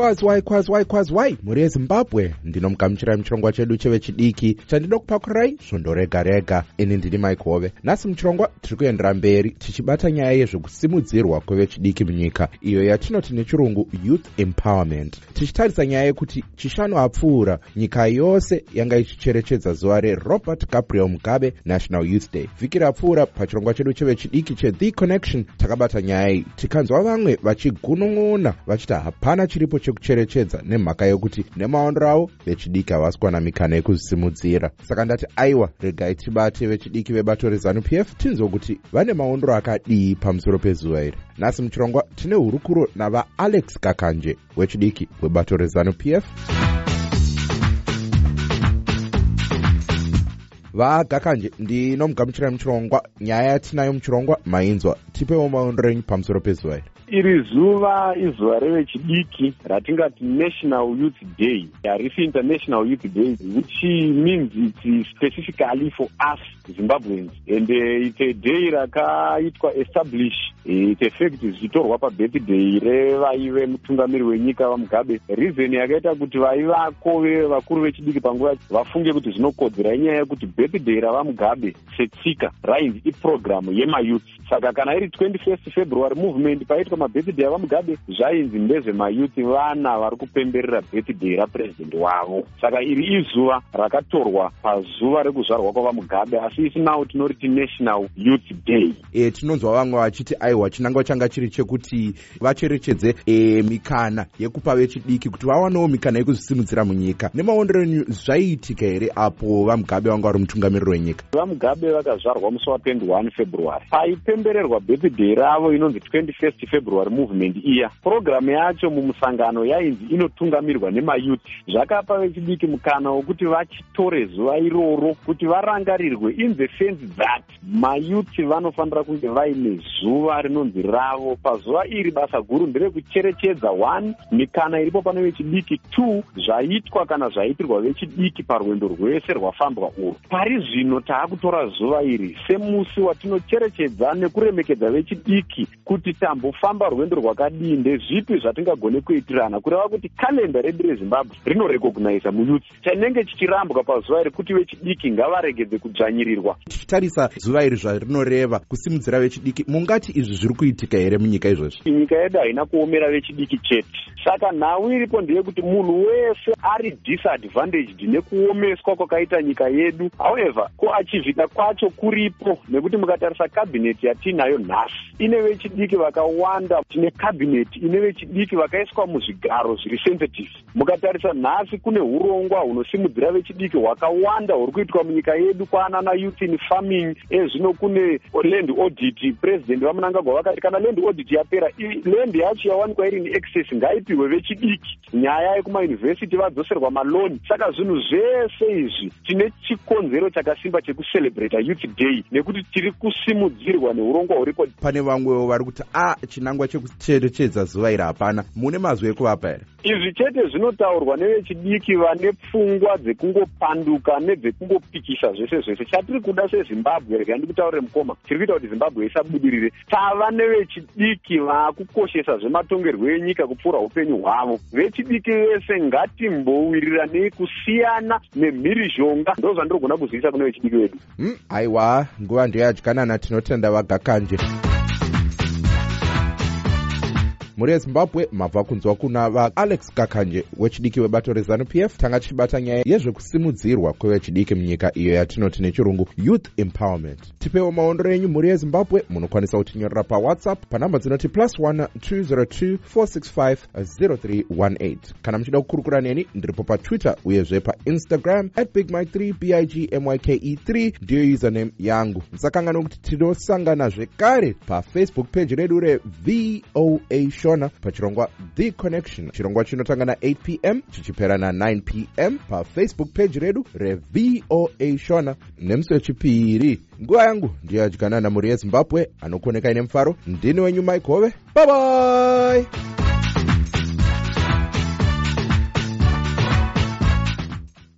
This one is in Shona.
waikwas waikwas waikwas wai mhuri yezimbabwe ndinomugamuchirai muchirongwa chedu chevechidiki chandinokupakurai svondo rega rega. Ini ndini mike hove nhasi muchirongwa tiri kuendera mberi tichibata nyaya yezvekusimudzirwa kwevechidiki munyika. Iyo yatinoti nechirungu youth empowerment. Tichitarisa nyaya yekuti chishanu apfuura. Nyika yose yanga ichicherechedza zuva rerobert gabriel mugabe national youth day. Vhiki rapfuura pachirongwa chedu chevechidiki chethe connection takabata nyaya iyi. Tikanzwa vamwe vachigunun'una vachiti hapana chiripo chekucherechedza nemhaka yekuti nemaondero avo vechidiki havasi kuwana mikana yekuzvisimudzira saka ndati aiwa regai tibate vechidiki vebato rezanup f tinzwe kuti vane maondero akadii pamusoro pezuva iri. Nhasi muchirongwa tine hurukuro navaalex kakanje wechidiki webato rezanup f vagakanje ndinomugamuchirai muchirongwa nyaya yatinayo muchirongwa mainzwa tipewo maondero enyu pamusoro pezuva iri iri zuva izuva revechidiki ratingati national youth day. Harisi international youth day which means its specifically for us zimbabweans. And uh, its a day rakaitwa establish its effect zvichitorwa pabirthday revaive mutungamiri wenyika vamugabe reason yakaita kuti vaivako vakuru vechidiki panguva vafunge kuti zvinokodzera inyaya yekuti birthday ravamugabe setsika rainzi iprogramu yemayouth saka kana iri 21st february movement paitwa mabirthday avamugabe zvainzi ndezvemayuthi vana vari kupemberera birthday rapurezidendi wavo. Saka iri izuva rakatorwa pazuva rekuzvarwa kwavamugabe asi isi now tinoriti national youth day. E, tinonzwa vamwe vachiti aiwa chinangwa changa chiri chekuti vacherechedze e, mikana yekupa vechidiki kuti vawanewo mikana yekuzvisimudzira munyika. Nemaondero enyu zvaiitika here apo vamugabe vanga vari mutungamiriri wenyika vamugabe vakazvarwa musi wa21 february. Paipembererwa birthday ravo inonzi 21st february movement iya purogiramu yacho mumusangano yainzi inotungamirwa nemayuth zvakapa vechidiki mukana wokuti vachitore zuva iroro kuti varangarirwe in the sense that mayuthi vanofanira kunge vaine zuva rinonzi ravo. Pazuva iri basa guru nderekucherechedza one mikana iripo pane vechidiki two zvaitwa kana zvaitirwa vechidiki parwendo rwese rwafambwa urwu. Pari zvino taakutora zuva iri semusi watinocherechedza nekuremekedza vechidiki kuti tambofamba rwendo rwakadii. Ndezvipi zvatingagone kuitirana? Kureva kuti kalenda redu rezimbabwe rinorekognaiza muyuth chanenge chichirambwa pazuva iri kuti vechidiki ngavaregedze kudzvanyirirwa. Tichitarisa zuva iri zvarinoreva kusimudzira vechidiki. Mungati izvi zviri kuitika here munyika izvozvi nyika yedu haina kuomera vechidiki chete. Saka nhau iripo ndeyekuti munhu wese ari disadvantaged nekuomeswa kwakaita nyika yedu. However kuachivhita kwacho kuripo nekuti mukatarisa kabhineti yatiinayo nhasi ine vechidiki vakawanda tine kabhineti ine vechidiki vakaiswa muzvigaro zviri sensitive. Mukatarisa nhasi kune urongwa hunosimudzira vechidiki hwakawanda huri kuitwa munyika yedu kwaanana youth in farming ezvino kune land audit purezidendi vamunangagwa vakati kana land audit yapera land yacho yawanikwa iri neaccess ngaipiwe vechidiki. Nyaya yekumayunivhesiti vadzoserwa maloni. Saka zvinhu zvese izvi tine chikonzero chakasimba chekucelebrata youth day nekuti tiri kusimudzirwa neurongwa huripo. Pane vamwewo vari kuti a chinangwa chekucherechedza zuva iri hapana. Mune mazwi ekuvapa here? Izvi chete zvinotaurwa nevechidiki vane pfungwa dzekungopanduka nedzekungopikisa zvese zvese. Chatiri kuda sezimbabwe rega ndikutaurire mukoma. Tiri kuita kuti zimbabwe isabudirire. Tava nevechidiki vaakukoshesa zvematongerwo enyika kupfuura upenyu hwavo. Vechidiki vese ngatimbowiriranei kusiyana nemhirizhonga ndo zvandirogona kuzivisa kune vechidiki vedu. Hmm, aiwa nguva ndeyadykanana tinotenda vagakanje mhuri yezimbabwe mabva kunzwa kuna vaalex kakanje wechidiki webato rezanup f tanga tichibata nyaya yezvekusimudzirwa kwevechidiki munyika iyo yatinoti nechirungu youth empowerment. tipewo maondero enyu mhuri yezimbabwe munokwanisa kutinyorera pawhatsapp panhamba dzinoti plus 1 202 465 0318 kana muchida kukurukura neni ndiripo patwitter uyezve painstagram at 3 bigmyke 3 ndiyo username yangu. musakangana kuti tinosangana zvekare pafacebook page redu revoa show shona pachirongwa the connection. Chirongwa chinotanga na8 p m chichipera na9 p m pafacebook page redu revoa shona. Nemusi wechipiri nguva yangu ndiyadyanana mhuri yezimbabwe anokuonekai nemufaro ndini wenyu mike hove bye